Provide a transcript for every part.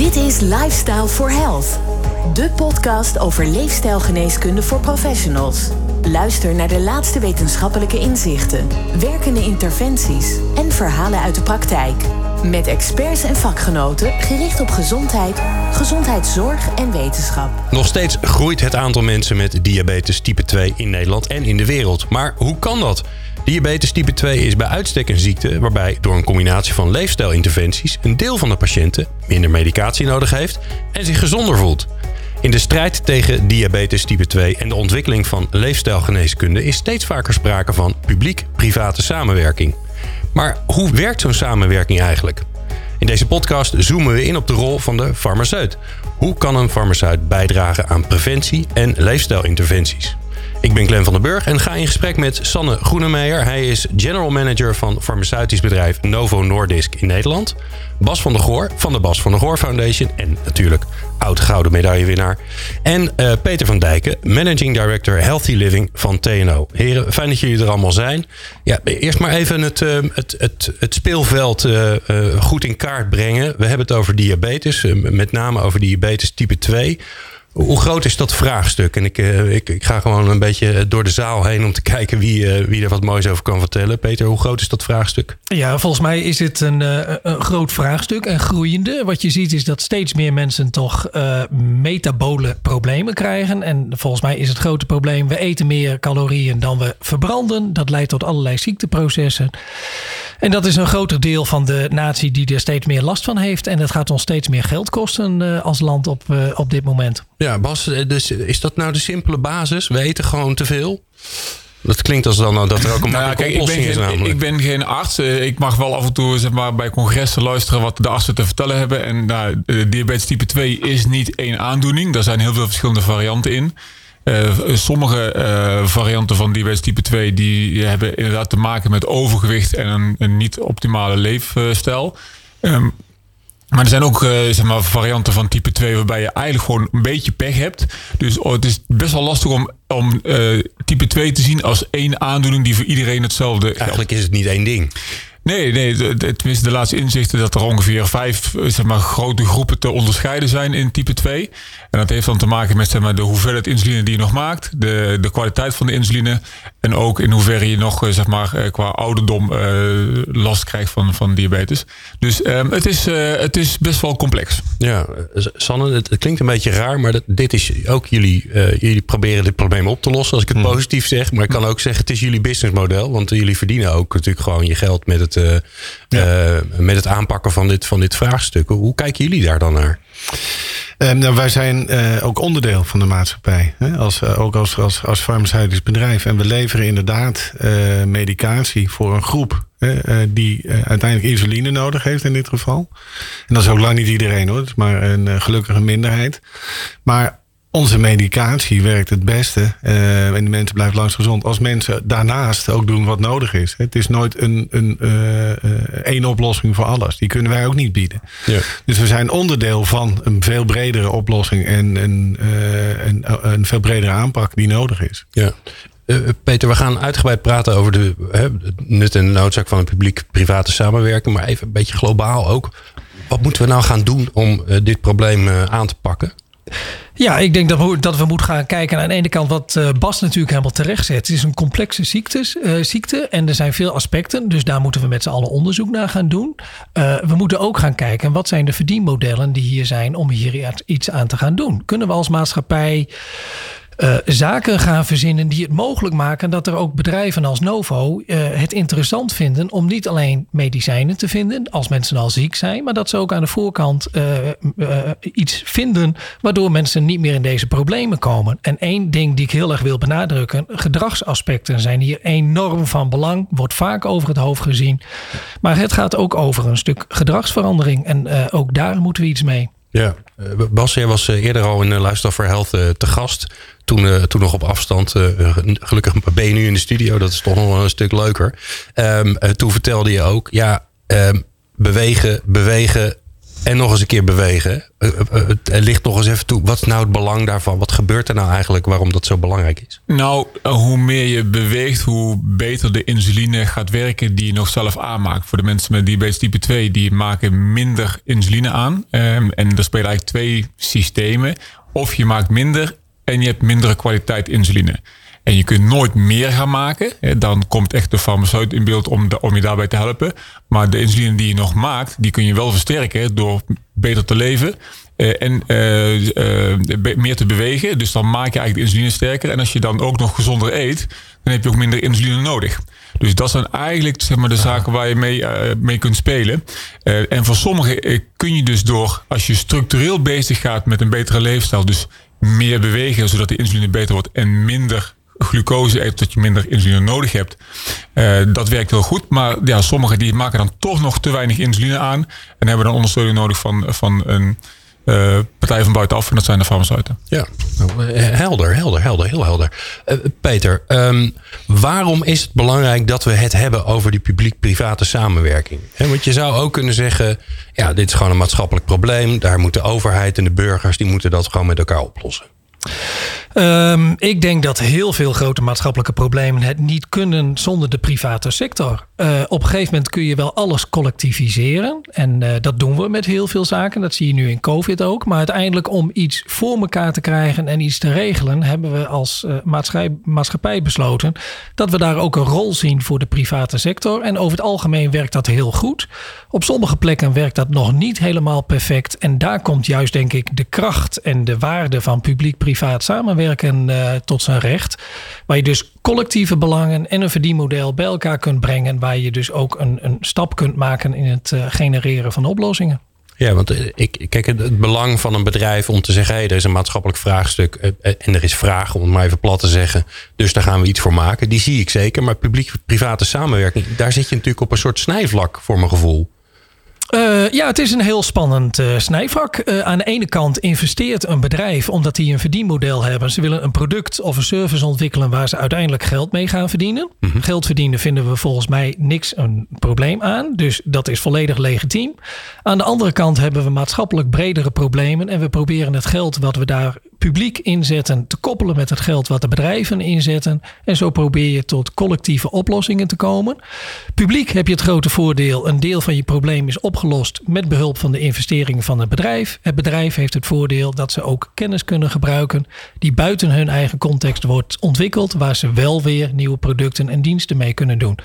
Dit is Lifestyle for Health. De podcast over leefstijlgeneeskunde voor professionals. Luister naar de laatste wetenschappelijke inzichten, werkende interventies en verhalen uit de praktijk. Met experts en vakgenoten gericht op gezondheid, gezondheidszorg en wetenschap. Nog steeds groeit het aantal mensen met diabetes type 2 in Nederland en in de wereld. Maar hoe kan dat? Diabetes type 2 is bij uitstek een ziekte waarbij door een combinatie van leefstijlinterventies een deel van de patiënten minder medicatie nodig heeft en zich gezonder voelt. In de strijd tegen diabetes type 2 en de ontwikkeling van leefstijlgeneeskunde is steeds vaker sprake van publiek-private samenwerking. Maar hoe werkt zo'n samenwerking eigenlijk? In deze podcast zoomen we in op de rol van de farmaceut. Hoe kan een farmaceut bijdragen aan preventie en leefstijlinterventies? Ik ben Glenn van den Burg en ga in gesprek met Sanne Groenemeijer. Hij is general manager van farmaceutisch bedrijf Novo Nordisk in Nederland. Bas van der Goor van de Bas van der Goor Foundation. En natuurlijk oud gouden medaillewinnaar. En uh, Peter van Dijken, managing director Healthy Living van TNO. Heren, fijn dat jullie er allemaal zijn. Ja, eerst maar even het, uh, het, het, speelveld uh, goed in kaart brengen. We hebben het over diabetes, met name over diabetes type 2. Hoe groot is dat vraagstuk? En ik, uh, ik, ik, ga gewoon een beetje door de zaal heen om te kijken wie, uh, wie er wat moois over kan vertellen. Peter, hoe groot is dat vraagstuk? Ja, volgens mij is het een, uh, een groot vraagstuk en groeiende. Wat je ziet is dat steeds meer mensen toch metabole problemen krijgen. En volgens mij is het grote probleem, we eten meer calorieën dan we verbranden. Dat leidt tot allerlei ziekteprocessen. En dat is een groter deel van de natie die er steeds meer last van heeft. En dat gaat ons steeds meer geld kosten als land op, op dit moment. Ja, Bas, dus is dat nou de simpele basis? We eten gewoon te veel? Dat klinkt als dan dat er ook een nou, kijk, oplossing ik ben geen, is Ik ben geen arts. Ik mag wel af en toe zeg maar, bij congressen luisteren wat de artsen te vertellen hebben. En nou, diabetes type 2 is niet één aandoening. Daar zijn heel veel verschillende varianten in. Uh, sommige uh, varianten van diabetes type 2 die hebben inderdaad te maken met overgewicht en een, een niet optimale leefstijl. Um, maar er zijn ook uh, zeg maar, varianten van type 2 waarbij je eigenlijk gewoon een beetje pech hebt. Dus oh, het is best wel lastig om, om uh, type 2 te zien als één aandoening die voor iedereen hetzelfde Eigenlijk geldt. is het niet één ding. Nee, nee tenminste de laatste inzichten dat er ongeveer vijf zeg maar, grote groepen te onderscheiden zijn in type 2. En dat heeft dan te maken met zeg maar, de hoeveelheid insuline die je nog maakt, de, de kwaliteit van de insuline en ook in hoeverre je nog zeg maar, qua ouderdom uh, last krijgt van, van diabetes. Dus um, het, is, uh, het is best wel complex. Ja, Sanne, het, klinkt een beetje raar, maar dat, dit is ook jullie, uh, jullie proberen dit probleem op te lossen als ik het hmm. positief zeg. Maar ik kan ook zeggen, het is jullie businessmodel, want jullie verdienen ook natuurlijk gewoon je geld met het, uh, ja. uh, met het aanpakken van dit, van dit vraagstuk. Hoe kijken jullie daar dan naar? Um, nou, wij zijn uh, ook onderdeel van de maatschappij. Hè? Als, ook als, als, als farmaceutisch bedrijf. En we leveren inderdaad medicatie voor een groep die uiteindelijk insuline nodig heeft in dit geval. En dat is ook lang niet iedereen hoor. Het is maar een gelukkige minderheid. Maar onze medicatie werkt het beste uh, en de mensen blijven langs gezond als mensen daarnaast ook doen wat nodig is. Het is nooit een, een uh, één oplossing voor alles. Die kunnen wij ook niet bieden. Ja. Dus we zijn onderdeel van een veel bredere oplossing en een, een, een veel bredere aanpak die nodig is. Ja. Peter, we gaan uitgebreid praten over de hè, nut en noodzaak van een publiek-private samenwerking, maar even een beetje globaal ook. Wat moeten we nou gaan doen om dit probleem aan te pakken? Ja, ik denk dat we, dat we moeten gaan kijken aan de ene kant wat uh, Bas natuurlijk helemaal terecht zet. Het is een complexe ziektes, uh, ziekte en er zijn veel aspecten. Dus daar moeten we met z'n allen onderzoek naar gaan doen. Uh, we moeten ook gaan kijken wat zijn de verdienmodellen die hier zijn om hier iets aan te gaan doen. Kunnen we als maatschappij uh, zaken gaan verzinnen die het mogelijk maken dat er ook bedrijven als Novo uh, het interessant vinden om niet alleen medicijnen te vinden als mensen al ziek zijn, maar dat ze ook aan de voorkant uh, iets vinden waardoor mensen niet meer in deze problemen komen. En één ding die ik heel erg wil benadrukken: gedragsaspecten zijn hier enorm van belang, wordt vaak over het hoofd gezien. Maar het gaat ook over een stuk gedragsverandering en ook daar moeten we iets mee. Ja, Bas, jij was eerder al in Luister voor Health te gast. Toen, uh, toen nog op afstand. Uh, gelukkig ben je nu in de studio. Dat is toch nog wel een stuk leuker. Uh, toen vertelde je ook. Ja, um, bewegen, bewegen en nog eens een keer bewegen. Eh, eh, eh, ligt nog eens even toe. Wat is nou het belang daarvan? Wat gebeurt er nou eigenlijk waarom dat zo belangrijk is? Nou, hoe meer je beweegt, hoe beter de insuline gaat werken die je nog zelf aanmaakt. Voor de mensen met diabetes type 2, die maken minder insuline aan. Ehm, en er spelen eigenlijk twee systemen. Of je maakt minder en je hebt mindere kwaliteit insuline. En je kunt nooit meer gaan maken. Dan komt echt de farmaceut in beeld om, om je daarbij te helpen. Maar de insuline die je nog maakt, die kun je wel versterken door beter te leven. Eh, en uh, uh, meer te bewegen. Dus dan maak je eigenlijk de insuline sterker. En als je dan ook nog gezonder eet, dan heb je ook minder insuline nodig. Dus dat zijn eigenlijk zeg maar, de zaken waar je mee, mee kunt spelen. en voor sommigen kun je dus door, als je structureel bezig gaat met een betere leefstijl, dus meer bewegen, zodat de insuline beter wordt en minder glucose eet, dat je minder insuline nodig hebt. Uh, dat werkt heel goed. Maar ja, sommigen die maken dan toch nog te weinig insuline aan. En hebben dan ondersteuning nodig van, van een uh, partij van buitenaf. En dat zijn de farmaceuten. Ja, nou, eh, helder, helder, helder, heel helder. Uh, Peter, um, waarom is het belangrijk dat we het hebben over die publiek-private samenwerking? He, want je zou ook kunnen zeggen, ja, dit is gewoon een maatschappelijk probleem. Daar moet de overheid en de burgers, die moeten dat gewoon met elkaar oplossen. Um, ik denk dat heel veel grote maatschappelijke problemen het niet kunnen zonder de private sector. Uh, op een gegeven moment kun je wel alles collectiviseren. En uh, dat doen we met heel veel zaken. Dat zie je nu in COVID ook. Maar uiteindelijk om iets voor elkaar te krijgen en iets te regelen, hebben we als uh, maatschappij, maatschappij besloten dat we daar ook een rol zien voor de private sector. En over het algemeen werkt dat heel goed. Op sommige plekken werkt dat nog niet helemaal perfect. En daar komt juist, denk ik, de kracht en de waarde van publiek-privaat samenwerken samenwerken uh, tot zijn recht. Waar je dus collectieve belangen en een verdienmodel bij elkaar kunt brengen. Waar je dus ook een, een stap kunt maken in het uh, genereren van oplossingen. Ja, want eh, ik, kijk, het belang van een bedrijf om te zeggen: hey, er is een maatschappelijk vraagstuk en er is vraag, om het maar even plat te zeggen. Dus daar gaan we iets voor maken. Die zie ik zeker. Maar publiek-private samenwerking, daar zit je natuurlijk op een soort snijvlak voor mijn gevoel. Uh, ja, het is een heel spannend uh, snijvak. Uh, aan de ene kant investeert een bedrijf omdat die een verdienmodel hebben. Ze willen een product of een service ontwikkelen waar ze uiteindelijk geld mee gaan verdienen. Mm -hmm. Geld verdienen vinden we volgens mij niks een probleem aan. Dus dat is volledig legitiem. Aan de andere kant hebben we maatschappelijk bredere problemen. En we proberen het geld wat we daar publiek inzetten te koppelen met het geld wat de bedrijven inzetten. En zo probeer je tot collectieve oplossingen te komen. Publiek heb je het grote voordeel: een deel van je probleem is opgelost met behulp van de investeringen van het bedrijf. Het bedrijf heeft het voordeel dat ze ook kennis kunnen gebruiken die buiten hun eigen context wordt ontwikkeld, waar ze wel weer nieuwe producten en diensten mee kunnen doen.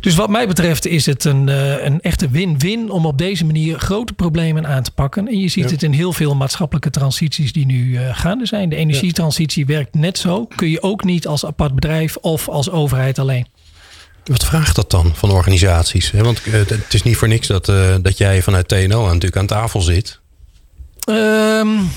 Dus wat mij betreft is het een, een echte win-win om op deze manier grote problemen aan te pakken. En je ziet ja. het in heel veel maatschappelijke transities die nu gaande zijn. De energietransitie werkt net zo. Kun je ook niet als apart bedrijf of als overheid alleen. Wat vraagt dat dan van organisaties? Want het is niet voor niks dat, uh, dat jij vanuit TNO natuurlijk aan tafel zit. Um,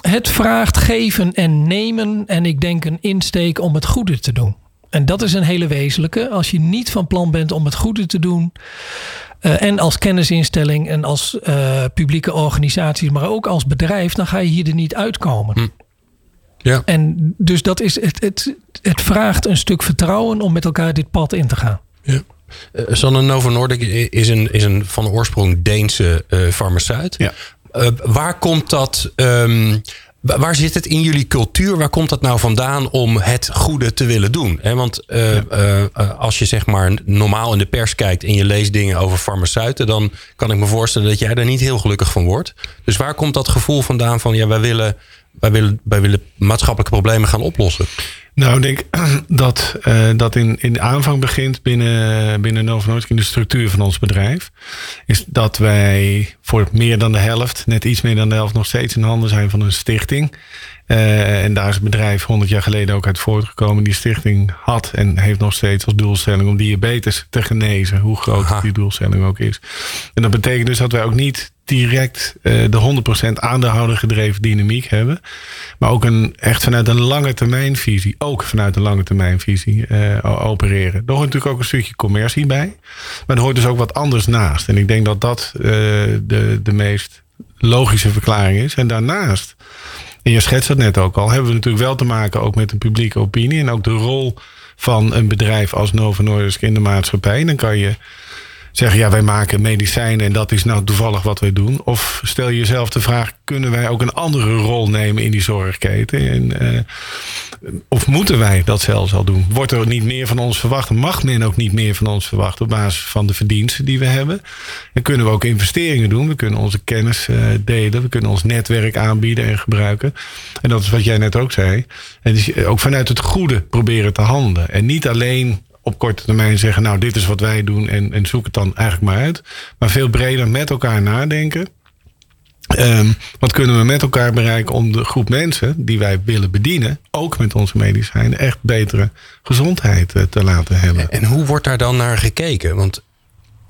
het vraagt geven en nemen. En ik denk een insteek om het goede te doen. En dat is een hele wezenlijke. Als je niet van plan bent om het goede te doen. Uh, en als kennisinstelling en als uh, publieke organisaties, maar ook als bedrijf, dan ga je hier er niet uitkomen. Hm. Ja. En dus dat is het, het, het vraagt een stuk vertrouwen om met elkaar dit pad in te gaan. Ja. Uh, Sanne Novo Nordic is een, is een van oorsprong Deense uh, farmaceut. Ja. Uh, waar komt dat? Um, Waar zit het in jullie cultuur? Waar komt dat nou vandaan om het goede te willen doen? want uh, ja. uh, als je zeg maar normaal in de pers kijkt en je leest dingen over farmaceuten, dan kan ik me voorstellen dat jij er niet heel gelukkig van wordt. Dus waar komt dat gevoel vandaan van ja, wij willen, wij willen, wij willen maatschappelijke problemen gaan oplossen? Nou, ik denk dat uh, dat in, in de aanvang begint binnen, binnen Novo in de structuur van ons bedrijf. Is dat wij voor meer dan de helft, net iets meer dan de helft, nog steeds in handen zijn van een stichting. Uh, en daar is het bedrijf 100 jaar geleden ook uit voortgekomen. Die stichting had en heeft nog steeds als doelstelling om diabetes te genezen. Hoe groot Aha. die doelstelling ook is. En dat betekent dus dat wij ook niet direct uh, de 100% aandeelhouder gedreven dynamiek hebben. Maar ook een, echt vanuit een lange termijnvisie. Ook vanuit een lange termijnvisie uh, opereren. Er hoort natuurlijk ook een stukje commercie bij. Maar er hoort dus ook wat anders naast. En ik denk dat dat de, de meest logische verklaring is. En daarnaast, en je schetst dat net ook al, hebben we natuurlijk wel te maken ook met een publieke opinie. En ook de rol van een bedrijf als Novo Nordisk in de maatschappij. En dan kan je zeggen, ja, wij maken medicijnen en dat is nou toevallig wat wij doen. Of stel je jezelf de vraag, kunnen wij ook een andere rol nemen in die zorgketen? En, uh, of moeten wij dat zelfs al doen? Wordt er niet meer van ons verwacht? Mag men ook niet meer van ons verwachten op basis van de verdiensten die we hebben? En kunnen we ook investeringen doen? We kunnen onze kennis uh, delen. We kunnen ons netwerk aanbieden en gebruiken. En dat is wat jij net ook zei. En ook vanuit het goede proberen te handelen. En niet alleen op korte termijn zeggen, nou dit is wat wij doen en, en zoek het dan eigenlijk maar uit. Maar veel breder met elkaar nadenken. Um, wat kunnen we met elkaar bereiken om de groep mensen die wij willen bedienen, ook met onze medicijnen, echt betere gezondheid uh, te laten hebben? En hoe wordt daar dan naar gekeken? Want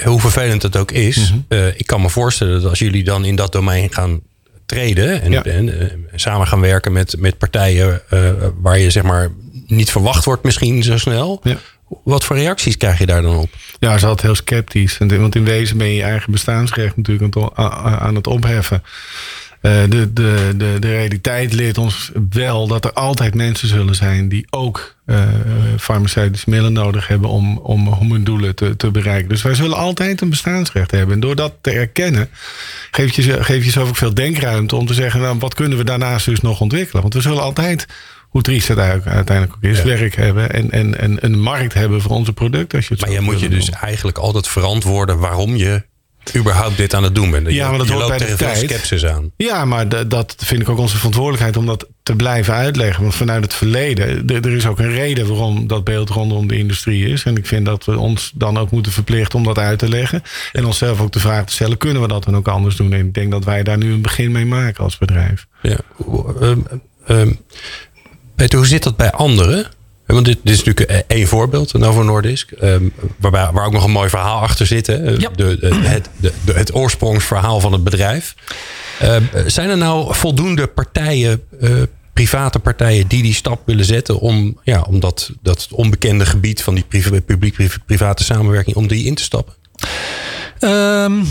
hoe vervelend het ook is, mm -hmm. uh, ik kan me voorstellen dat als jullie dan in dat domein gaan treden en, ja. en uh, samen gaan werken met, met partijen waar je zeg maar niet verwacht wordt misschien zo snel. Ja. Wat voor reacties krijg je daar dan op? Ja, ze altijd heel sceptisch. Want in wezen ben je je eigen bestaansrecht natuurlijk aan het opheffen. Uh, de, de, de, realiteit leert ons wel dat er altijd mensen zullen zijn die ook uh, farmaceutische middelen nodig hebben om, om, hun doelen te, bereiken. Dus wij zullen altijd een bestaansrecht hebben. En door dat te erkennen, geef je, geef je ook veel denkruimte om te zeggen, nou, wat kunnen we daarnaast dus nog ontwikkelen? Want we zullen altijd hoe triest het uiteindelijk ook is, ja. werk hebben en, en, en een markt hebben voor onze producten. Als je het maar je moet je dus eigenlijk altijd verantwoorden waarom je überhaupt dit aan het doen bent. Ja, maar dat je hoort bij de tijd. aan. Ja, maar dat vind ik ook onze verantwoordelijkheid om dat te blijven uitleggen. Want vanuit het verleden, er is ook een reden waarom dat beeld rondom de industrie is. En ik vind dat we ons dan ook moeten verplichten om dat uit te leggen. En onszelf ook de vraag te stellen, kunnen we dat dan ook anders doen? En ik denk dat wij daar nu een begin mee maken als bedrijf. Ja, um, um, Peter, hoe zit dat bij anderen? Want dit, dit is natuurlijk één voorbeeld, Novo Nordisk. Um, waarbij, waar ook nog een mooi verhaal achter zit. Hè? Ja. De, de, het, de, het oorsprongsverhaal van het bedrijf. Uh, zijn er nou voldoende partijen, uh, private partijen, die die stap willen zetten om, ja, om dat, dat onbekende gebied van die publiek-private samenwerking, om die in te stappen? Um,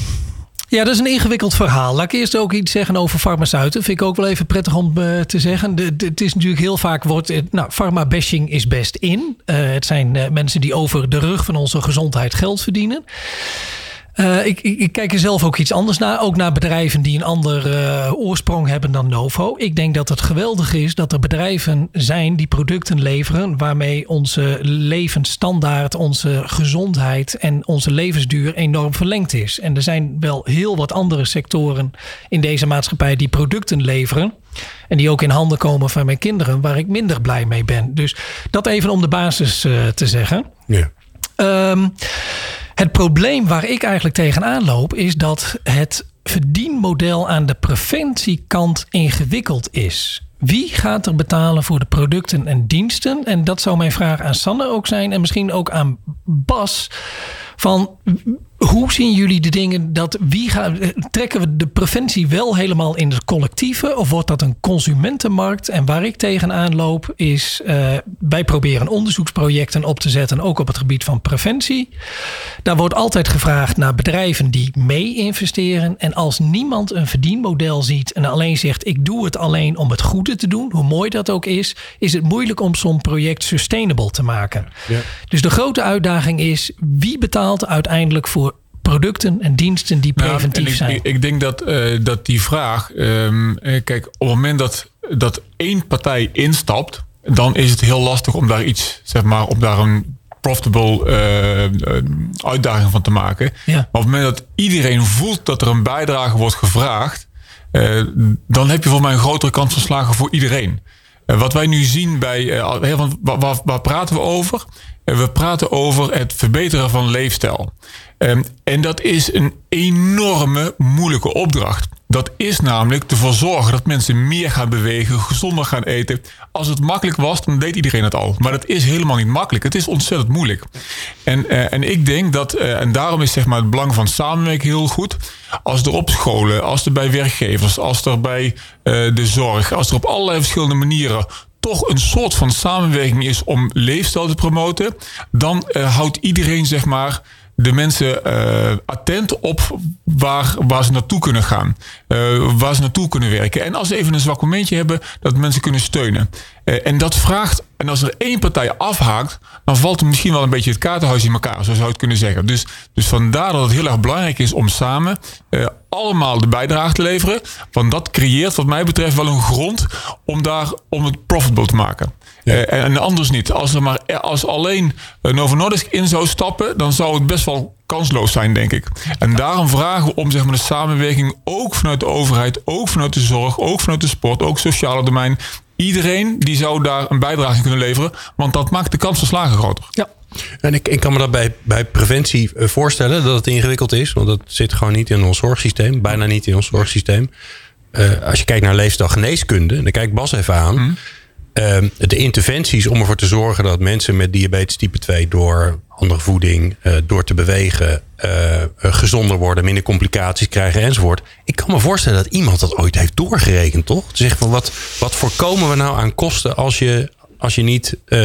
ja, dat is een ingewikkeld verhaal. Laat ik eerst ook iets zeggen over farmaceuten. Vind ik ook wel even prettig om uh, te zeggen. Het is natuurlijk heel vaak wordt. Nou, pharma-bashing is best in. Uh, het zijn mensen die over de rug van onze gezondheid geld verdienen. Uh, ik, ik, ik, kijk er zelf ook iets anders naar. Ook naar bedrijven die een ander uh, oorsprong hebben dan Novo. Ik denk dat het geweldig is dat er bedrijven zijn die producten leveren. waarmee onze levensstandaard, onze gezondheid en onze levensduur enorm verlengd is. En er zijn wel heel wat andere sectoren in deze maatschappij die producten leveren. En die ook in handen komen van mijn kinderen, waar ik minder blij mee ben. Dus dat even om de basis uh, te zeggen. Ja. Um, het probleem waar ik eigenlijk tegenaan loop, is dat het verdienmodel aan de preventiekant ingewikkeld is. Wie gaat er betalen voor de producten en diensten? En dat zou mijn vraag aan Sanne ook zijn en misschien ook aan Bas. Van hoe zien jullie de dingen dat wie gaat, trekken we de preventie wel helemaal in het collectieve of wordt dat een consumentenmarkt? En waar ik tegenaan loop is uh, wij proberen onderzoeksprojecten op te zetten, ook op het gebied van preventie. Daar wordt altijd gevraagd naar bedrijven die mee investeren. En als niemand een verdienmodel ziet en alleen zegt ik doe het alleen om het goede te doen, hoe mooi dat ook is, is het moeilijk om zo'n project sustainable te maken. Ja. Dus de grote uitdaging is wie betaalt uiteindelijk voor producten en diensten die preventief nou, ik, zijn? Ik, ik, denk dat, uh, dat die vraag. Um, kijk, op het moment dat, dat één partij instapt, dan is het heel lastig om daar iets, zeg maar, om daar een profitable uh, uitdaging van te maken. Ja. Maar op het moment dat iedereen voelt dat er een bijdrage wordt gevraagd, uh, dan heb je voor mij een grotere kans van slagen voor iedereen. wat wij nu zien bij. waar, waar, waar praten we over? We praten over het verbeteren van leefstijl. Um, en dat is een enorme moeilijke opdracht. Dat is namelijk ervoor zorgen dat mensen meer gaan bewegen, gezonder gaan eten. Als het makkelijk was, dan deed iedereen het al. Maar dat is helemaal niet makkelijk. Het is ontzettend moeilijk. En, uh, en ik denk dat, uh, en daarom is zeg maar het belang van samenwerking heel goed. Als er op scholen, als er bij werkgevers, als er bij uh, de zorg, als er op allerlei verschillende manieren toch een soort van samenwerking is om leefstijl te promoten, dan uh, houdt iedereen zeg maar de mensen uh, attent op waar, waar ze naartoe kunnen gaan. Uh, waar ze naartoe kunnen werken. En als ze even een zwak momentje hebben, dat mensen kunnen steunen. Eh, en dat vraagt, en als er één partij afhaakt, dan valt er misschien wel een beetje het kaartenhuis in elkaar, zo zou je het kunnen zeggen. Dus, dus vandaar dat het heel erg belangrijk is om samen uh, allemaal de bijdrage te leveren. Want dat creëert, wat mij betreft, wel een grond om daar om het profitable te maken. Ja. En anders niet. Als er maar als alleen Novo Nordisk in zou stappen, dan zou het best wel kansloos zijn, denk ik. En daarom vragen we om zeg maar, de samenwerking ook vanuit de overheid, ook vanuit de zorg, ook vanuit de sport, ook sociale domein. Iedereen die zou daar een bijdrage in kunnen leveren, want dat maakt de kans van slagen groter. Ja. En ik, ik kan me dat bij, bij preventie eh, voorstellen dat het ingewikkeld is, want dat zit gewoon niet in ons zorgsysteem, bijna niet in ons zorgsysteem. Uh, als je kijkt naar leefstijlgeneeskunde, dan kijk Bas even aan. Mm. Uh, de interventies om ervoor te zorgen dat mensen met diabetes type 2 door andere voeding, uh, door te bewegen, uh, gezonder worden, minder complicaties krijgen enzovoort. Ik kan me voorstellen dat iemand dat ooit heeft doorgerekend, toch? Te zeggen van wat, wat voorkomen we nou aan kosten als je als je niet uh,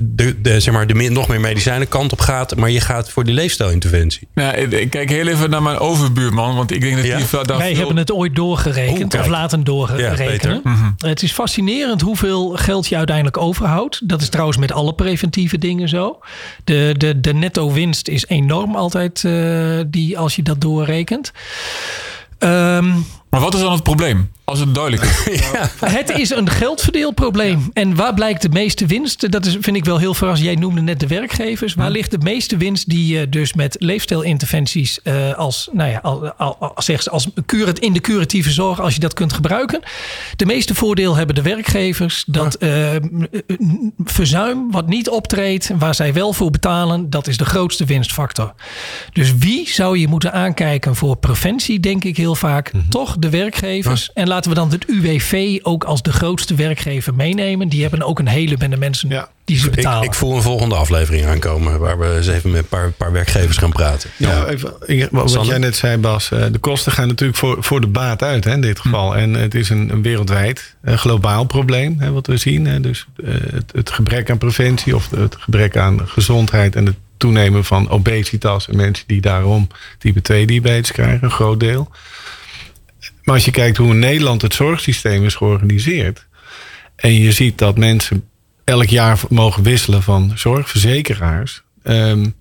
de, de, zeg maar, de nog meer medicijnen kant op gaat, maar je gaat voor die leefstijlinterventie. Ja, ik kijk heel even naar mijn overbuurman, want ik denk dat ja. die daar Wij hebben het ooit doorgerekend of laten doorrekenen. Ja, mm Het is fascinerend hoeveel geld je uiteindelijk overhoudt. Dat is trouwens met alle preventieve dingen zo. De, de, de netto winst is enorm altijd, uh, die, als je dat doorrekent. Um, maar wat is dan het probleem? Als het duidelijk is. ja. Het is een geldverdeelprobleem. En waar blijkt de meeste winst? Dat is, vind ik wel heel verrassend. Jij noemde net de werkgevers. Waar ligt de meeste winst die je dus met leefstijlinterventies uh, als, nou ja, als, als, als curat, in de curatieve zorg, als je dat kunt gebruiken. De meeste voordeel hebben de werkgevers. Dat uh, verzuim wat niet optreedt, waar zij wel voor betalen, dat is de grootste winstfactor. Dus wie zou je moeten aankijken voor preventie, denk ik heel vaak. Mm -hmm. Toch de werkgevers. En laten we dan het UWV ook als de grootste werkgever meenemen. Die hebben ook een hele bende mensen ja. die ze betalen. Ik, ik, voel een volgende aflevering aankomen. Waar we eens even met een paar, paar werkgevers gaan praten. Ja, even, wat jij net zei Bas. De kosten gaan natuurlijk voor, voor de baat uit hè, in dit geval. Hm. En het is een, een wereldwijd een globaal probleem hè, wat we zien. Hè. Dus het, het gebrek aan preventie of het gebrek aan gezondheid en het toenemen van obesitas en mensen die daarom type 2 diabetes krijgen, een groot deel. Maar als je kijkt hoe in Nederland het zorgsysteem is georganiseerd. En je ziet dat mensen elk jaar mogen wisselen van zorgverzekeraars. Um,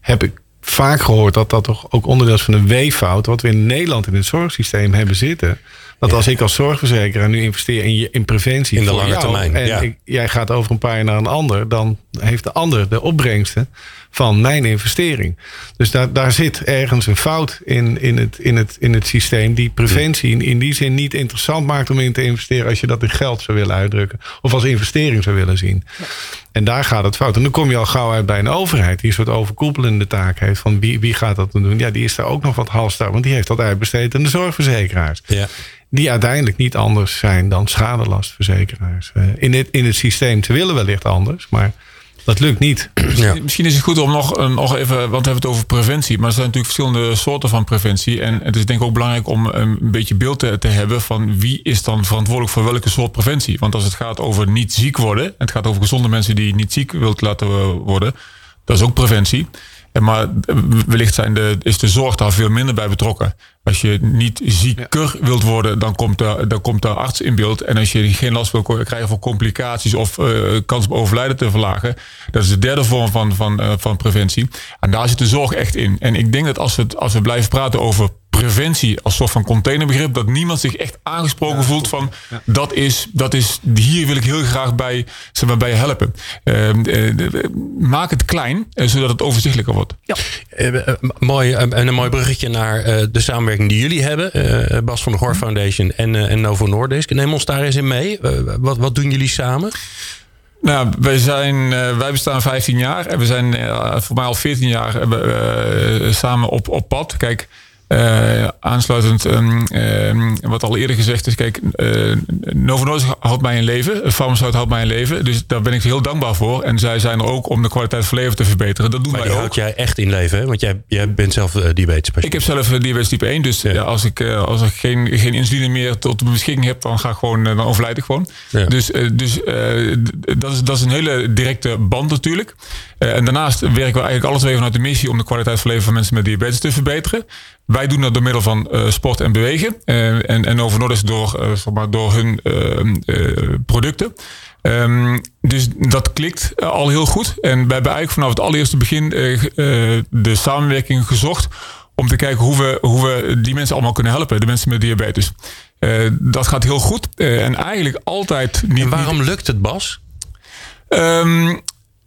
heb ik vaak gehoord dat dat toch ook onderdeel is van een weeffout. Wat we in Nederland in het zorgsysteem hebben zitten. Dat als ik als zorgverzekeraar nu investeer in, je, in preventie. In de lange termijn. En ja. ik, jij gaat over een paar jaar naar een ander. Dan heeft de ander de opbrengsten van mijn investering. Dus daar, daar zit ergens een fout in, in, het, in, het, in het systeem. Die preventie in, in die zin niet interessant maakt om in te investeren. Als je dat in geld zou willen uitdrukken. Of als investering zou willen zien. En daar gaat het fout. En dan kom je al gauw uit bij een overheid. Die een soort overkoepelende taak heeft. Van wie, wie gaat dat dan doen? Ja, die is daar ook nog wat halstar. Want die heeft dat uitbesteed aan de zorgverzekeraars. Ja die uiteindelijk niet anders zijn dan schadelastverzekeraars. Uh, in, het, in het systeem te willen wellicht anders, maar dat lukt niet. Ja. Misschien is het goed om nog, nog even, want we hebben het over preventie, maar er zijn natuurlijk verschillende soorten van preventie. En het is denk ik ook belangrijk om een beetje beeld te, te hebben van wie is dan verantwoordelijk voor welke soort preventie. Want als het gaat over niet ziek worden, en het gaat over gezonde mensen die niet ziek wilt laten worden, dat is ook preventie. Maar wellicht zijn de, is de zorg daar veel minder bij betrokken. Als je niet zieker wilt worden, dan komt, de, dan komt de arts in beeld. En als je geen last wil krijgen van complicaties of uh, kans op overlijden te verlagen. Dat is de derde vorm van, van, uh, van preventie. En daar zit de zorg echt in. En ik denk dat als we, als we blijven praten over preventie als soort van containerbegrip, dat niemand zich echt aangesproken ja, voelt van ja. dat, is, dat is, hier wil ik heel graag bij, zeg maar, bij helpen. Uh, uh, maak het klein, uh, zodat het overzichtelijker wordt. Ja. mooi, en een mooi bruggetje naar de samenwerking die jullie hebben, Bas van de Goor Foundation en, en Novo Nordisk. Neem ons daar eens in mee. wat, wat doen jullie samen? Nou, wij, zijn, wij bestaan 15 jaar en we zijn voor mij al 14 jaar samen op, op pad. Kijk, uh, aansluitend, um, um, wat al eerder gezegd is, kijk, uh, Novo Nordisk houdt mij in leven, Pharmaceut houdt mij in leven, dus daar ben ik heel dankbaar voor. En zij zijn er ook om de kwaliteit van leven te verbeteren. Dat doen maar wij ook. houdt jij echt in leven, hè? want jij, jij bent zelf uh, diabetes Ik heb zelf diabetes type 1, dus ja. Ja, als ik, als ik geen, geen insuline meer tot de beschikking heb, dan ga ik gewoon, dan overlijd ik gewoon. Ja. Dus, dus dat, is, dat is een hele directe band natuurlijk. en daarnaast werken we eigenlijk alle twee vanuit de missie om de kwaliteit van leven van mensen met diabetes te verbeteren. Wij doen dat door middel van uh, sport en bewegen. Uh, en, en Novo Nordisk door, uh, zeg maar, door hun producten. Ehm, dus dat klikt al heel goed. En we hebben eigenlijk vanaf het allereerste begin de samenwerking gezocht om te kijken hoe we, hoe we die mensen allemaal kunnen helpen. De mensen met diabetes. dat gaat heel goed. en eigenlijk altijd niet. En waarom lukt het, Bas? Um,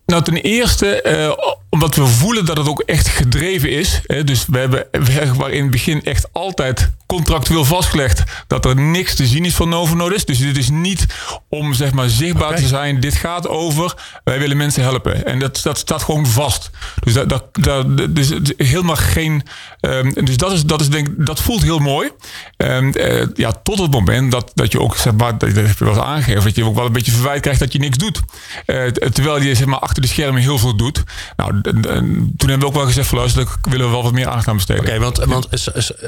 nou, ten eerste, uh, omdat we voelen dat het ook echt gedreven is. Hè? Dus we hebben waar in het begin echt altijd contractueel vastgelegd dat er niks te zien is van Novo Nordisk. Dus dit is niet om zeg maar zichtbaar te zijn. Dit gaat over, wij willen mensen helpen. En dat, dat staat gewoon vast. Dus, dat, dat, dat, dus helemaal geen... Um, dus dat, is, dat, is denk, dat voelt heel mooi. Um, uh, ja, tot het moment dat, dat je ook, zeg maar, dat heb je wel eens aangegeven, dat je ook wel een beetje verwijt krijgt dat je niks doet. Uh, terwijl je zeg maar, achter de schermen heel veel doet. Nou, toen hebben we ook wel gezegd, van luister, daar willen we wel wat meer aandacht aan besteden. Oké, want, want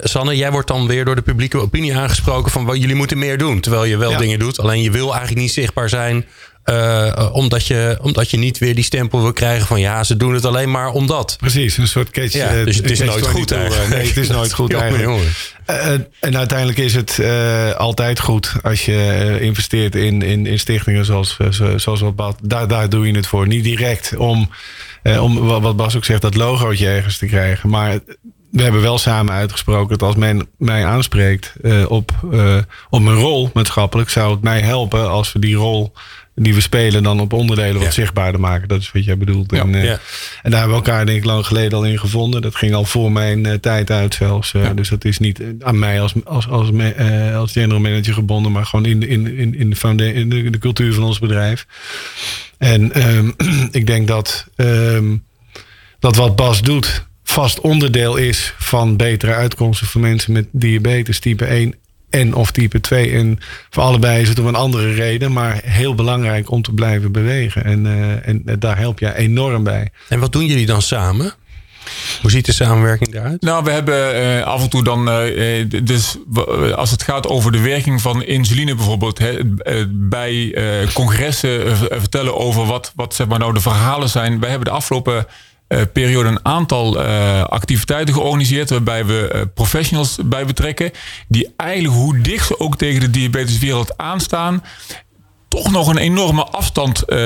Sanne, jij wordt dan weer door de publieke opinie aangesproken van jullie moeten meer doen. Terwijl je wel dingen doet. Alleen je wil eigenlijk niet zichtbaar zijn. Uh, omdat, je, omdat je niet weer die stempel wil krijgen van ja, ze doen het alleen maar omdat. Precies, een soort catch. Ja, dus het is nooit goed eigenlijk. Nee, het is nooit goed eigenlijk. Uh, en uiteindelijk is het uh, altijd goed als je investeert in, in, in stichtingen zoals, zoals wat Daar, daar doe je het voor. Niet direct om, om wat Bas ook zegt, dat logootje ergens te krijgen. Maar we hebben wel samen uitgesproken dat als men mij aanspreekt uh, op, uh, op mijn rol maatschappelijk, zou het mij helpen als we die rol die we spelen dan op onderdelen wat zichtbaarder maken. Dat is wat jij bedoelt. Ja, en, uh, ja. en daar hebben we elkaar denk ik lang geleden al in gevonden. Dat ging al voor mijn tijd uit zelfs. Dus dat is niet aan mij als, als, als, als general manager gebonden, maar gewoon in, in, in, in, de, in de, de cultuur van ons bedrijf. En um, ik denk dat, um, dat wat Bas doet, vast onderdeel is van betere uitkomsten voor mensen met diabetes type 1 en of type 2. En voor allebei is het om een andere reden, maar heel belangrijk om te blijven bewegen. En, uh, en daar help je enorm bij. En wat doen jullie dan samen? Hoe ziet de samenwerking eruit? Nou, we hebben uh, af en toe dan, uh, dus als het gaat over de werking van insuline bijvoorbeeld, hè, bij congressen vertellen over wat, wat zeg maar nou de verhalen zijn. Wij hebben de afgelopen uh, periode een aantal uh, activiteiten georganiseerd. Waarbij we uh, professionals bij betrekken. Die eigenlijk hoe dicht ze ook tegen de diabeteswereld aanstaan toch nog een enorme afstand uh,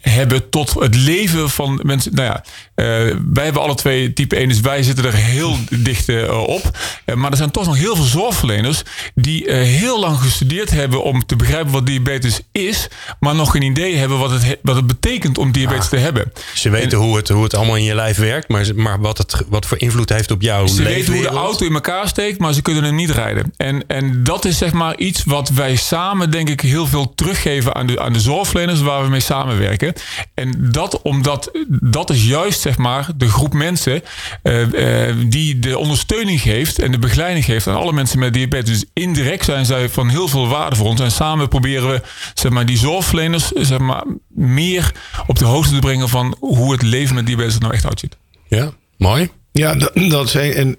hebben tot het leven van mensen. Nou ja, uh, wij hebben alle twee type 1, dus wij zitten er heel dicht uh, op. maar er zijn toch nog heel veel zorgverleners die heel lang gestudeerd hebben om te begrijpen wat diabetes is, maar nog geen idee hebben wat het, wat het betekent om diabetes ah, te hebben. Ze weten hoe, het, hoe het allemaal in je lijf werkt, maar, maar wat, het, wat voor invloed heeft op jouw Ze weten hoe de auto in elkaar steekt, maar ze kunnen hem niet rijden. En, en dat is zeg maar iets wat wij samen, denk ik, heel veel teruggeven aan de, aan de zorgverleners waar we mee samenwerken. En dat omdat dat is juist zeg maar de groep mensen uh, uh, die de ondersteuning geeft en de begeleiding geeft aan alle mensen met diabetes. Dus indirect zijn zij van heel veel waarde voor ons. En samen proberen we zeg maar, die zorgverleners zeg maar, meer op de hoogte te brengen van hoe het leven met diabetes er nou echt uitziet. Ja, mooi. Ja, dat, dat is een, en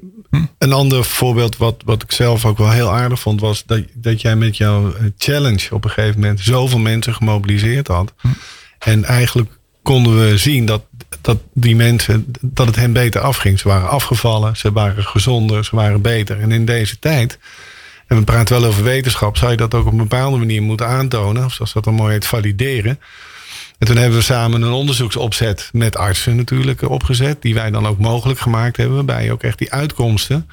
een ander voorbeeld wat, wat ik zelf ook wel heel aardig vond, was dat, dat jij met jouw eh, challenge op een gegeven moment zoveel mensen gemobiliseerd had. En eigenlijk konden we zien dat, dat die mensen, dat het hen beter afging. Ze waren afgevallen, ze waren gezonder, ze waren beter. En in deze tijd, en we praten wel over wetenschap, zou je dat ook op een bepaalde manier moeten aantonen, of zoals dat dan mooi heet, valideren. En toen hebben we samen een onderzoeksopzet met artsen natuurlijk opgezet. Die wij dan ook mogelijk gemaakt hebben. Waarbij je ook echt die uitkomsten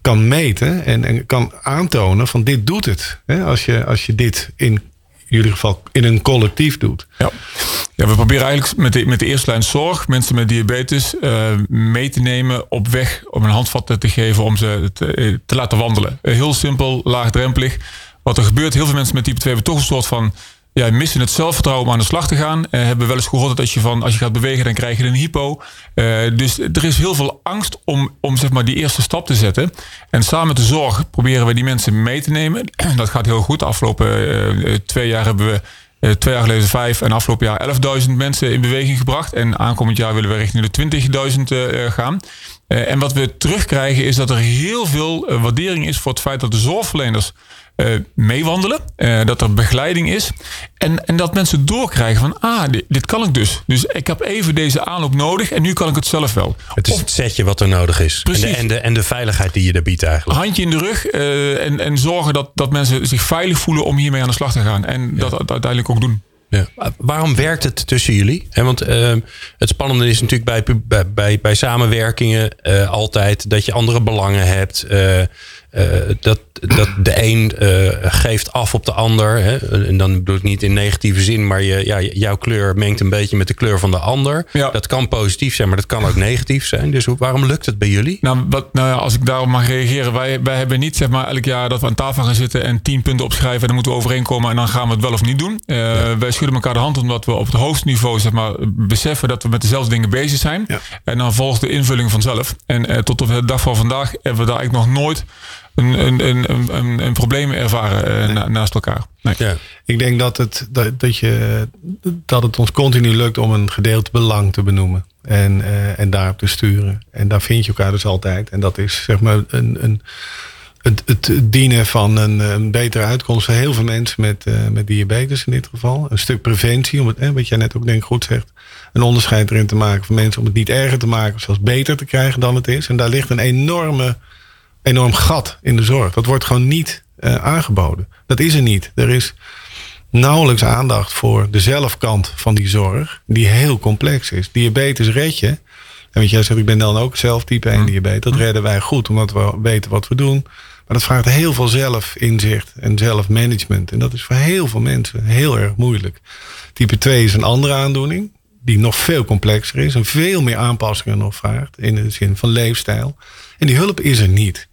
kan meten. En, kan aantonen van dit doet het. Hè, als, je, als je dit in, jullie geval in een collectief doet. Ja, ja we proberen eigenlijk met de, met de eerste lijn zorg mensen met diabetes uh, mee te nemen op weg om een handvat te geven om ze te, te laten wandelen. Heel simpel, laagdrempelig. Wat er gebeurt, heel veel mensen met type 2 hebben toch een soort van ja, missen het zelfvertrouwen om aan de slag te gaan. Uh, hebben wel eens gehoord dat als je, van, als je gaat bewegen, dan krijg je een hypo. Uh, dus er is heel veel angst om, om zeg maar, die eerste stap te zetten. En samen met de zorg proberen we die mensen mee te nemen. Dat gaat heel goed. De afgelopen uh, twee jaar hebben we twee jaar geleden vijf en afgelopen jaar 11.000 mensen in beweging gebracht. En aankomend jaar willen we richting de 20.000 gaan. en wat we terugkrijgen is dat er heel veel waardering is voor het feit dat de zorgverleners meewandelen. Uh, dat er begeleiding is. En, en dat mensen doorkrijgen van, ah, dit, dit, kan ik dus. Dus ik heb even deze aanloop nodig en nu kan ik het zelf wel. Het is het setje wat er nodig is. Precies. En de, en de, en de veiligheid die je daar biedt eigenlijk. Handje in de rug uh, en, en zorgen dat, dat mensen zich veilig voelen om hiermee aan de slag te gaan. En ja. dat, dat uiteindelijk ook doen. Ja. Waarom werkt het tussen jullie? want ehm, het spannende is natuurlijk bij, bij, bij, samenwerkingen uh, altijd dat je andere belangen hebt. Uh, uh, dat, dat de een uh, geeft af op de ander. Hè? En dan bedoel ik niet in negatieve zin, maar je, ja, jouw kleur mengt een beetje met de kleur van de ander. Ja. Dat kan positief zijn, maar dat kan ook negatief zijn. Dus hoe, waarom lukt het bij jullie? Nou, wat, nou ja, als ik daarop mag reageren. Wij, wij hebben niet zeg maar, elk jaar dat we aan tafel gaan zitten en tien punten opschrijven. En dan moeten we overeenkomen en dan gaan we het wel of niet doen. Uh, ja. Wij schudden elkaar de hand omdat we op het hoogste niveau zeg maar, beseffen dat we met dezelfde dingen bezig zijn. En dan volgt de invulling vanzelf. En tot op de dag van vandaag hebben we daar eigenlijk nog nooit een, een, een, een, een probleem ervaren uh, naast elkaar. Nee. Ja. Ik denk dat het, dat, dat, je, dat het ons continu lukt om een gedeeld belang te benoemen. En, uh, en daarop te sturen. En daar vind je elkaar dus altijd. En dat is zeg maar een, een, het, het dienen van een, een betere uitkomst voor heel veel mensen met, uh, met diabetes in dit geval. Een stuk preventie, om het, eh, wat jij net ook denk ik goed zegt. Een onderscheid erin te maken voor mensen om het niet erger te maken, of zelfs beter te krijgen dan het is. En daar ligt een enorme enorm gat in de zorg. Dat wordt gewoon niet uh, aangeboden. Dat is er niet. Er is nauwelijks aandacht voor de zelfkant van die zorg, die heel complex is. Diabetes red je. En wat jij zegt, ik ben dan ook zelf type 1 mm. diabetes. Dat redden wij goed, omdat we weten wat we doen. Maar dat vraagt heel veel zelfinzicht en zelfmanagement. En dat is voor heel veel mensen heel erg moeilijk. Type 2 is een andere aandoening, die nog veel complexer is en veel meer aanpassingen nog vraagt. In de zin van leefstijl. En die hulp is er niet.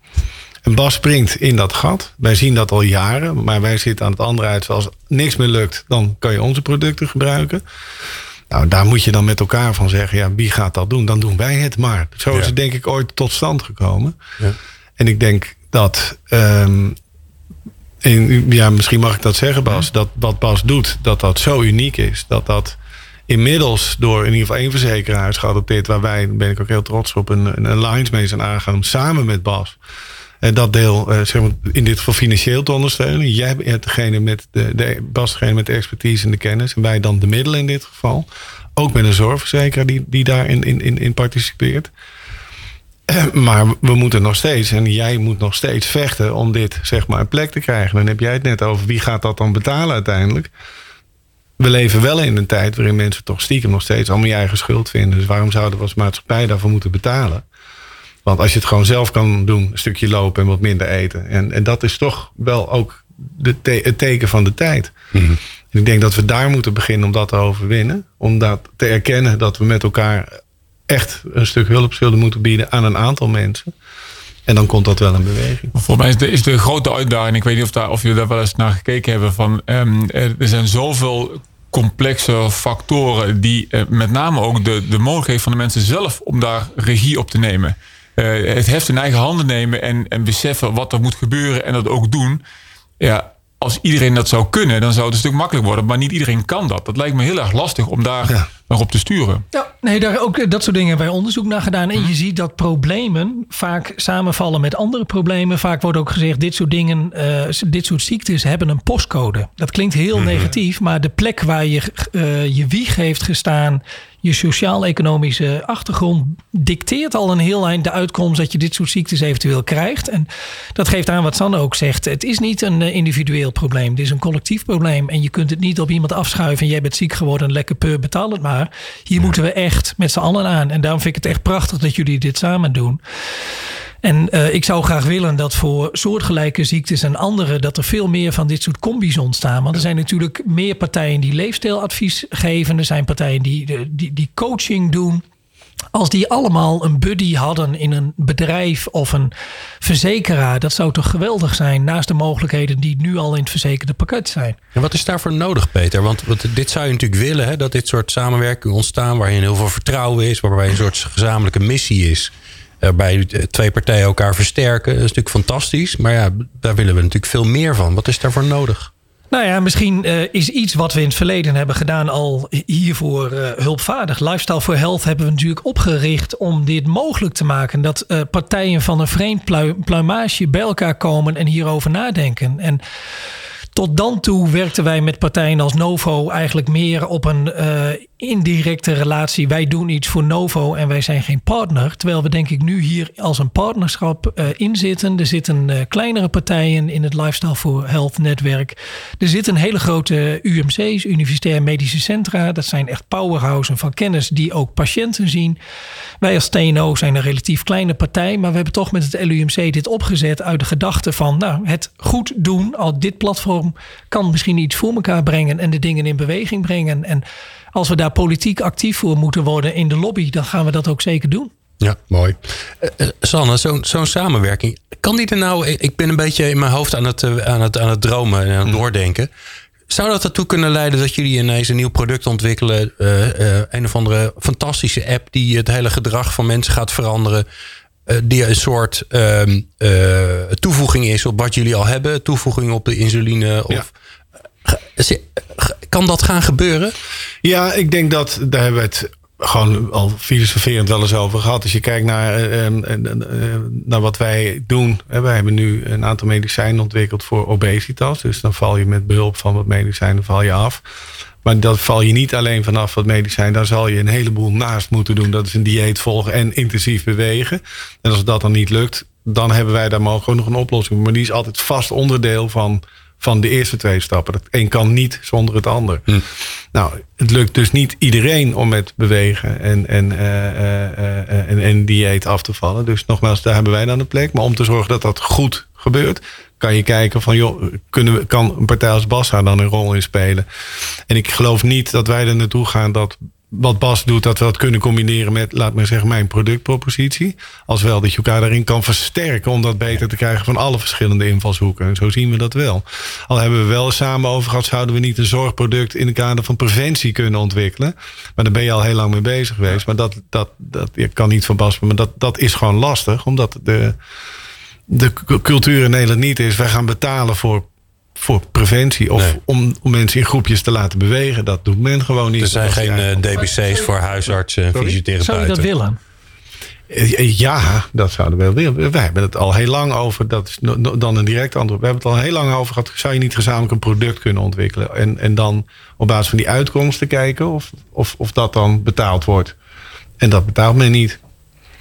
En Bas springt in dat gat. Wij zien dat al jaren, maar wij zitten aan het andere uit. Als niks meer lukt, dan kan je onze producten gebruiken. Nou, daar moet je dan met elkaar van zeggen, ja, wie gaat dat doen? Dan doen wij het maar. Zo is het denk ik ooit tot stand gekomen. Ja. En ik denk dat, um, in, ja, misschien mag ik dat zeggen Bas, dat wat Bas doet, dat dat zo uniek is. Dat dat inmiddels door in ieder geval één verzekeraar is geadopteerd. Waar wij, daar ben ik ook heel trots op, een, een alliance mee zijn aangegaan. Samen met Bas dat deel, uh, zeg maar, in dit geval financieel te ondersteunen. Jij bent degene met de, de, degene met de expertise en de kennis. En wij dan de middelen in dit geval. Ook met een zorgverzekeraar die, die daarin in, in, in participeert. Uh, maar we moeten nog steeds, en jij moet nog steeds vechten om dit zeg maar een plek te krijgen. Dan heb jij het net over wie gaat dat dan betalen uiteindelijk we leven wel in een tijd waarin mensen toch stiekem nog steeds allemaal je eigen schuld vinden. Dus waarom zouden we als maatschappij daarvoor moeten betalen? Want als je het gewoon zelf kan doen, een stukje lopen en wat minder eten. En, en dat is toch wel ook de het teken van de tijd. Mhm. En ik denk dat we daar moeten beginnen om dat te overwinnen. Om dat te erkennen dat we met elkaar echt een stuk hulp zullen moeten bieden aan een aantal mensen. En dan komt dat wel in beweging. Voor mij is de, is de grote uitdaging, ik weet niet of, daar, of jullie daar wel eens naar gekeken hebben, van um, er zijn zoveel complexe factoren die uh, met name ook de, de mogelijkheid van de mensen zelf om daar regie op te nemen. Uh, het heft in eigen handen nemen en, en beseffen wat er moet gebeuren en dat ook doen. Ja, als iedereen dat zou kunnen, dan zou het een stuk makkelijker worden. Maar niet iedereen kan dat. Dat lijkt me heel erg lastig om daar ja. nog op te sturen. Ja, nee, daar ook dat soort dingen hebben wij onderzoek naar gedaan. En je mhm. ziet dat problemen vaak samenvallen met andere problemen. Vaak wordt ook gezegd, dit soort dingen, uh, dit soort ziektes hebben een postcode. Dat klinkt heel mhm. negatief, maar de plek waar je uh, je wieg heeft gestaan, je sociaal-economische achtergrond dicteert al een heel eind de uitkomst dat je dit soort ziektes eventueel krijgt. En dat geeft aan wat Sanne ook zegt. Het is niet een eh, individueel probleem. Het is een collectief probleem. En je kunt het niet op iemand afschuiven. Jij bent ziek geworden, lekker peur, betaal het maar. Hier moeten we echt met z'n allen aan. En daarom vind ik het echt prachtig dat jullie dit samen doen. En uh, ik zou graag willen dat voor soortgelijke ziektes en andere... dat er veel meer van dit soort combis ontstaan. Want er zijn natuurlijk meer partijen die leefstijladvies geven. Er zijn partijen die, die, die coaching doen. Als die allemaal een buddy hadden in een bedrijf of een verzekeraar, dat zou toch geweldig zijn, naast de mogelijkheden die nu al in het verzekerde pakket zijn. En wat is daarvoor nodig, Peter? Want, dit zou je natuurlijk willen, hè, dat dit soort samenwerking ontstaan, waarin heel veel vertrouwen is, waarbij een soort gezamenlijke missie is waarbij twee partijen elkaar versterken. Dat is natuurlijk fantastisch. Maar ja, daar willen we natuurlijk veel meer van. Wat is daarvoor nodig? Nou ja, misschien uh, is iets wat we in het verleden hebben gedaan al hiervoor uh, hulpvaardig. Lifestyle for Health hebben we natuurlijk opgericht om dit mogelijk te maken. Dat partijen van een vreemd pluimage bij elkaar komen en hierover nadenken. En tot dan toe werkten wij met partijen als Novo eigenlijk meer op een uh, indirecte relatie. Wij doen iets voor Novo en wij zijn geen partner. Terwijl we denk ik nu hier als een partnerschap uh, in zitten. Er zitten uh, kleinere partijen in het Lifestyle for Health netwerk. Er zitten hele grote UMC's, Universitair Medische Centra. Dat zijn echt powerhouses van kennis die ook patiënten zien. Wij als TNO zijn een relatief kleine partij. Maar we hebben toch met het LUMC dit opgezet uit de gedachte van nou, het goed doen. Al dit platform kan misschien iets voor elkaar brengen en de dingen in beweging brengen. En als we daar politiek actief voor moeten worden in de lobby, dan gaan we dat ook zeker doen. Ja, mooi. Uh, Sanne, zo'n zo'n samenwerking, kan die er nou... Ik ben een beetje in mijn hoofd aan het, aan het, aan het dromen en aan het mm. doordenken. Zou dat ertoe kunnen leiden dat jullie ineens een nieuw product ontwikkelen? Uh, uh, een of andere fantastische app die het hele gedrag van mensen gaat veranderen. Uh, die een soort ehm, toevoeging is op wat jullie al hebben. Toevoeging op de insuline. Of, kan dat gaan gebeuren? Ja, ik denk dat daar hebben we het gewoon al filosoferend wel eens over gehad. Als je kijkt naar, uh, naar wat wij doen. Wij hebben nu een aantal medicijnen ontwikkeld voor obesitas. Dus dan val je met behulp van wat medicijnen val je af. Maar dat val je niet alleen vanaf wat medicijn. Daar zal je een heleboel naast moeten doen. Dat is een dieet volgen en intensief bewegen. En als dat dan niet lukt, dan hebben wij daar mogelijk nog een oplossing. Maar die is altijd vast onderdeel van van de eerste twee stappen. Dat een kan niet zonder het ander. Hm. Nou, het lukt dus niet iedereen om met bewegen en, en, uh, en, en dieet af te vallen. Dus nogmaals, daar hebben wij dan de plek. Maar om te zorgen dat dat goed gebeurt, kan je kijken van joh, kunnen we, kan een partij als Bassa dan een rol in spelen? En ik geloof niet dat wij er naartoe gaan dat wat Bas doet, dat we dat kunnen combineren met, laat maar zeggen, mijn productpropositie. Als wel dat je elkaar daarin kan versterken om dat beter te krijgen van alle verschillende invalshoeken. En zo zien we dat wel. Al hebben we wel samen over gehad, zouden we niet een zorgproduct in het kader van preventie kunnen ontwikkelen. Maar daar ben je al heel lang mee bezig geweest. Maar dat, dat, dat je kan niet van Bas, maar dat, dat is gewoon lastig, omdat de, de cultuur in Nederland niet is. Wij gaan betalen voor voor preventie of om, om mensen in groepjes te laten bewegen. Dat doet men gewoon niet. Er zijn geen uh, eh, DBC's voor huisartsen en fysiotherapeuten. Zou je dat willen? Eh, eh, ja, dat zouden we willen. Wij hebben het al heel lang over. Dat is dan een direct antwoord. We hebben het al heel lang over gehad. Zou je niet gezamenlijk een product kunnen ontwikkelen? En, en dan op basis van die uitkomsten kijken of, of, of dat dan betaald wordt. En dat betaalt men niet.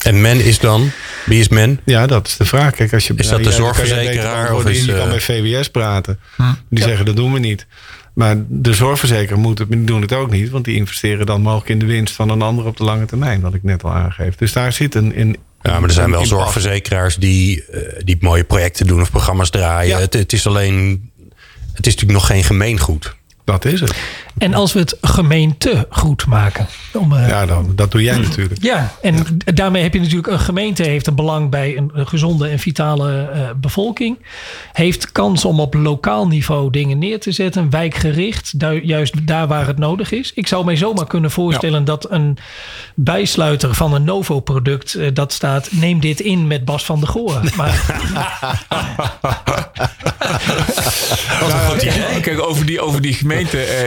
En men is dan? Wie is men? Ja, dat is de vraag. Kijk, als je, is dat de zorgverzekeraar? Of is, je kan bij VWS praten. Hm. Die zeggen dat doen we niet. Maar de zorgverzekeraar moet het, die doen het ook niet. Want die investeren dan mogelijk in de winst van een ander op de lange termijn. Wat ik net al aangeef. Dus daar zit een... In, ja, maar er zijn wel zorgverzekeraars die, uh, die mooie projecten doen of programma's draaien. Het, het is alleen... Het is natuurlijk nog geen gemeengoed. Dat is het. En als we het gemeente goed maken. Om, uh, ja, dan, dat doe jij natuurlijk. Ja, en daarmee heb je natuurlijk een gemeente heeft een belang bij een, gezonde en vitale uh, bevolking. Heeft kans om op lokaal niveau dingen neer te zetten, wijkgericht, juist daar waar het nodig is. Ik zou mij zomaar kunnen voorstellen dat een bijsluiter van een Novo-product uh, dat staat: neem dit in met Bas van der Goor. Maar, kijk, over die, over die gemeente,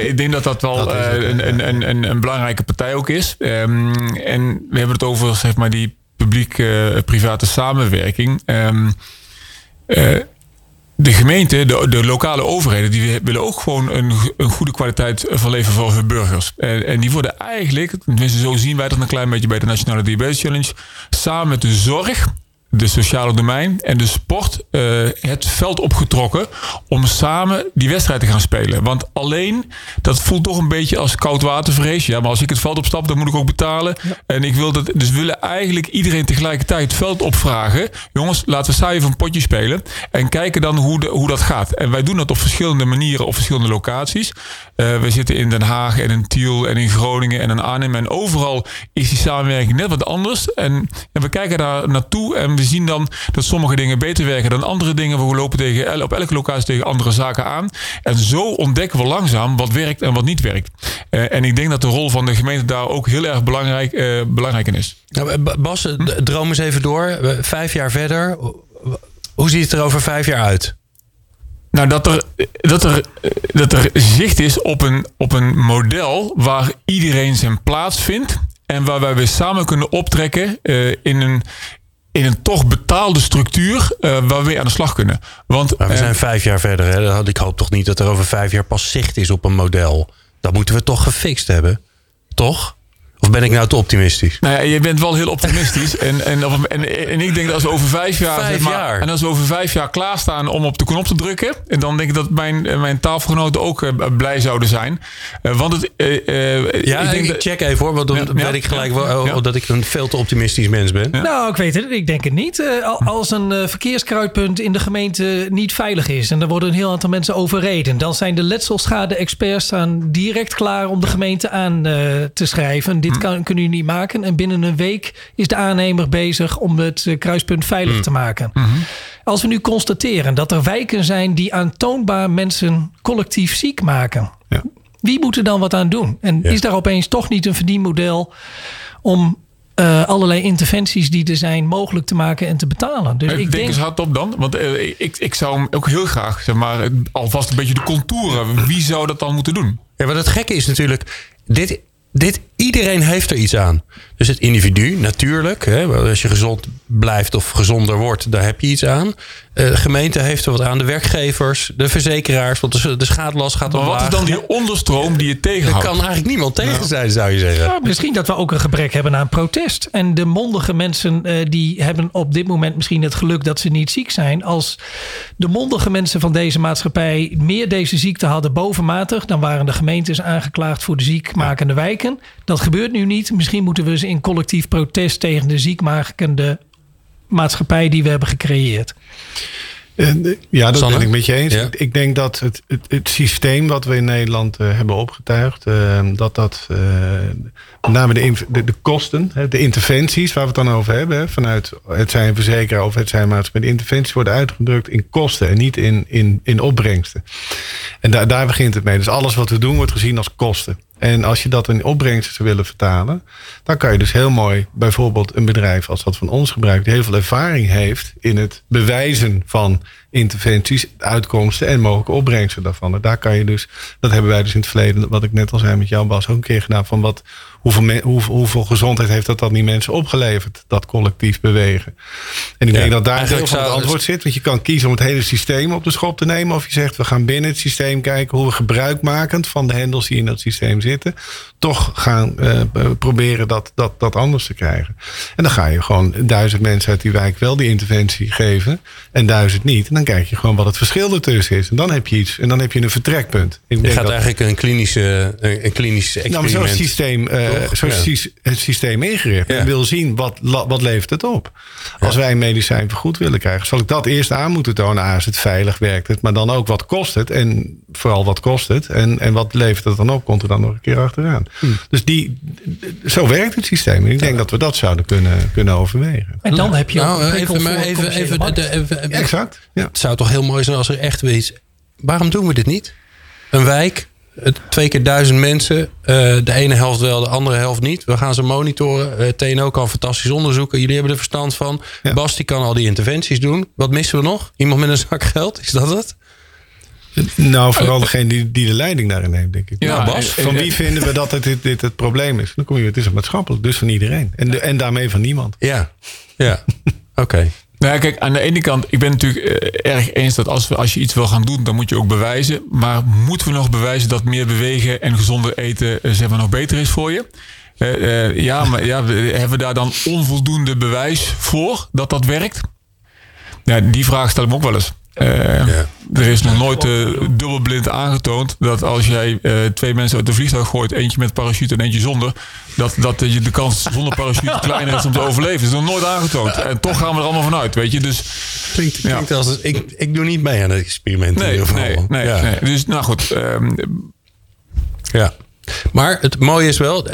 ik denk dat dat dat wel uh, een, een, een, een, belangrijke partij ook is. Um, en we hebben het over zeg maar, die publiek-private samenwerking. Um, uh, de gemeente, de, de, lokale overheden, die willen ook gewoon een, een goede kwaliteit van leven voor hun burgers. En, en, die worden eigenlijk, tenminste zo zien wij dat een klein beetje bij de Nationale Diabetes Challenge, samen met de zorg de sociale domein en de sport uh, het veld opgetrokken om samen die wedstrijd te gaan spelen. Want alleen, dat voelt toch een beetje als koud watervrees. Ja, maar als ik het veld opstap, dan moet ik ook betalen. En ik wil dat, dus we willen eigenlijk iedereen tegelijkertijd het veld opvragen. Jongens, laten we saai even een potje spelen. En kijken dan hoe, de, hoe dat gaat. En wij doen dat op verschillende manieren, op verschillende locaties. Uh, we zitten in Den Haag en in Tiel en in Groningen en in Arnhem. En overal is die samenwerking net wat anders. En, en we kijken daar naartoe en we zien dan dat sommige dingen beter werken dan andere dingen. We lopen tegen, op elke locatie tegen andere zaken aan. En zo ontdekken we langzaam wat werkt en wat niet werkt. Uh, en ik denk dat de rol van de gemeente daar ook heel erg belangrijk, uh, belangrijk in is. Nou, Bas, hm? droom eens even door. Vijf jaar verder. Hoe ziet het er over vijf jaar uit? Nou, dat er, dat, er, dat er zicht is op een, op een model waar iedereen zijn plaats vindt. En waar wij weer samen kunnen optrekken uh, in, een, in een toch betaalde structuur waar we aan de slag kunnen. Want, maar we zijn vijf jaar verder. Hè? Ik hoop toch niet dat er over vijf jaar pas zicht is op een model. Dat moeten we toch gefixt hebben. Toch? Of ben ik nou te optimistisch? Nou ja, je bent wel heel optimistisch. en, en, en, en ik denk dat als we over vijf jaar. Vijf maar, jaar. En als we over vijf jaar klaarstaan om op de knop te drukken. En dan denk ik dat mijn, mijn tafelgenoten ook uh, blij zouden zijn. Uh, want het. Uh, ja, ik, denk ik dat, check even hoor. Want dan ja, weet ja, ik gelijk wel, ja. dat ik een veel te optimistisch mens ben. Nou, ik weet het. Ik denk het niet. als een verkeerskruidpunt in de gemeente niet veilig is. En er worden een heel aantal mensen overreden. Dan zijn de letselschade-experts direct klaar om de gemeente aan te schrijven dit kan, kunnen jullie niet maken. En binnen een week is de aannemer bezig om het eh, kruispunt veilig Mm. te maken. Mhm. Als we nu constateren dat er wijken zijn die aantoonbaar mensen collectief ziek maken. Ja. Wie moet er dan wat aan doen? En Ja. is daar opeens toch niet een verdienmodel om eh, allerlei interventies die er zijn mogelijk te maken en te betalen? Dus ik ik denk denk. eens hardop dan. Want uh, ik, ik zou hem ook heel graag, zeg maar, alvast een beetje de contouren. Wie zou dat dan moeten doen? Ja, maar het gekke is natuurlijk. Dit, dit, iedereen heeft er iets aan. Dus het individu, natuurlijk. Hè, als je gezond blijft of gezonder wordt, daar heb je iets aan. Uh, de gemeente heeft er wat aan. De werkgevers, de verzekeraars. Want de, de schadelast gaat Maar omlaag. wat is dan die onderstroom die je Er tegenhoudt? kan eigenlijk niemand tegen zijn, zou je zeggen. Ja, misschien dat we ook een gebrek hebben aan protest. En de mondige mensen uh, die hebben op dit moment misschien het geluk dat ze niet ziek zijn. Als de mondige mensen van deze maatschappij meer deze ziekte hadden bovenmatig, dan waren de gemeentes aangeklaagd voor de ziekmakende wijken. Dat gebeurt nu niet. Misschien moeten we ze in collectief protest tegen de ziekmakende maatschappij die we hebben gecreëerd. Uh, ja, dat Sanne? ben ik met je eens. Ja. Ik, ik, denk dat het, het, het, systeem wat we in Nederland uh, hebben opgetuigd, uh, dat dat met name de, de, de, kosten, de interventies waar we het dan over hebben, hè, vanuit het zijn verzekeraar of het zijn maatschappij, de interventies worden uitgedrukt in kosten en niet in, in, in opbrengsten. En daar, daar begint het mee. Dus alles wat we doen wordt gezien als kosten. En als je dat in opbrengsten zou willen vertalen, dan kan je dus heel mooi bijvoorbeeld een bedrijf als dat van ons gebruikt, die heel veel ervaring heeft in het bewijzen van interventies, uitkomsten en mogelijke opbrengsten daarvan. En daar kan je dus, dat hebben wij dus in het verleden, wat ik net al zei met jou Bas, ook een keer gedaan van wat, hoeveel, me, hoeveel, hoeveel gezondheid heeft dat dan die mensen opgeleverd, dat collectief bewegen. En ik Ja, denk dat daar het zou- antwoord zit, want je kan kiezen om het hele systeem op de schop te nemen, of je zegt we gaan binnen het systeem kijken hoe we gebruikmakend van de hendels die in dat systeem zitten, toch gaan eh, proberen dat, dat, dat anders te krijgen. En dan ga je gewoon duizend mensen uit die wijk wel die interventie geven en duizend niet. En dan kijk je gewoon wat het verschil ertussen is. En dan heb je iets. En dan heb je een vertrekpunt. Ik Je denk gaat dat- eigenlijk een klinische, een, een klinisch nou, experiment. zo is het systeem, eh? Zo is Ja. het sys- het systeem ingericht. Ja. En wil zien wat, wat levert het op. Als wij een medicijn vergoed willen krijgen, zal ik dat eerst aan moeten tonen. A, is het veilig, werkt het. Maar dan ook wat kost het. En vooral wat kost het. En, en wat levert het dan op, komt er dan nog een keer achteraan. Dus die, zo werkt het systeem. En ik denk dat we dat zouden kunnen, kunnen overwegen. En dan heb je ook Nou, een prikkel even, maar even, even, de- even- even- Exact. Ja. Het zou toch heel mooi zijn als er echt weer iets. Waarom doen we dit niet? Een wijk, twee keer duizend mensen. eh, de ene helft wel, de andere helft niet. We gaan ze monitoren. Eh, TNO kan fantastisch onderzoeken. Jullie hebben er verstand van. Ja. Bas die kan al die interventies doen. Wat missen we nog? Iemand met een zak geld? Is dat het? Nou, vooral degene die, die de leiding daarin heeft, denk ik. Ja, nou, Bas, van wie vinden we dat het, dit, dit het probleem is? Dan kom je, het is een maatschappelijk, dus van iedereen. En, de, en daarmee van niemand. Ja. Ja. Oké. Nou ja, kijk, aan de ene kant, ik ben natuurlijk eh, erg eens dat als, we, als je iets wil gaan doen, dan moet je ook bewijzen. Maar moeten we nog bewijzen dat meer bewegen en gezonder eten eh, zeg maar, nog beter is voor je? Eh, ja, maar ja, hebben we daar dan onvoldoende bewijs voor dat dat werkt? Ja, die vraag stel ik me ook wel eens. Eh, Er is nog nooit eh, dubbelblind aangetoond dat als jij eh, twee mensen uit de vliegtuig gooit, eentje met parachute en eentje zonder, dat, dat je de kans zonder parachute kleiner is om te overleven. Dat is nog nooit aangetoond. En toch gaan we er allemaal vanuit, weet je. Dus Klinkt, Ja. klinkt als ik, ik doe niet mee aan het experiment. in nee, ieder geval. nee, nee, Ja. nee. Dus nou goed. ehm, Ja. Maar het mooie is wel,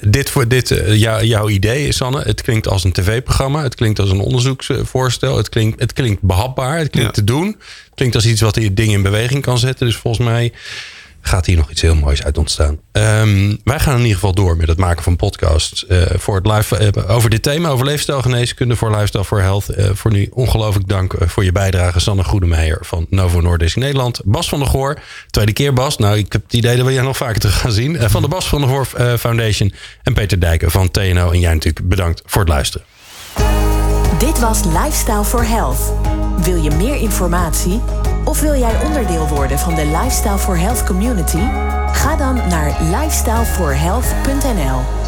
dit, voor, dit eh, jou- jouw idee, Sanne, het klinkt als een tv-programma. Het klinkt als een onderzoeksvoorstel. Het klinkt, het klinkt behapbaar. Het klinkt Ja. te doen. Het klinkt als iets wat die dingen in beweging kan zetten. Dus volgens mij gaat hier nog iets heel moois uit ontstaan. Ehm, wij gaan in ieder geval door met het maken van podcasts. eh, voor het live, eh, over dit thema, over leefstijlgeneeskunde voor Lifestyle for Health. Eh, voor nu ongelooflijk dank voor je bijdrage, Sanne Goedemeijer van Novo Nordisk Nederland. Bas van der Goor, tweede keer Bas. Nou, ik heb het idee dat we jij nog vaker terug gaan zien. Van de Bas van der Goor Foundation en Peter Dijken van TNO. En jij natuurlijk bedankt voor het luisteren. Dit was Lifestyle for Health. Wil je meer informatie? Of wil jij onderdeel worden van de Lifestyle for Health community? Ga dan naar lifestyleforhealth.nl.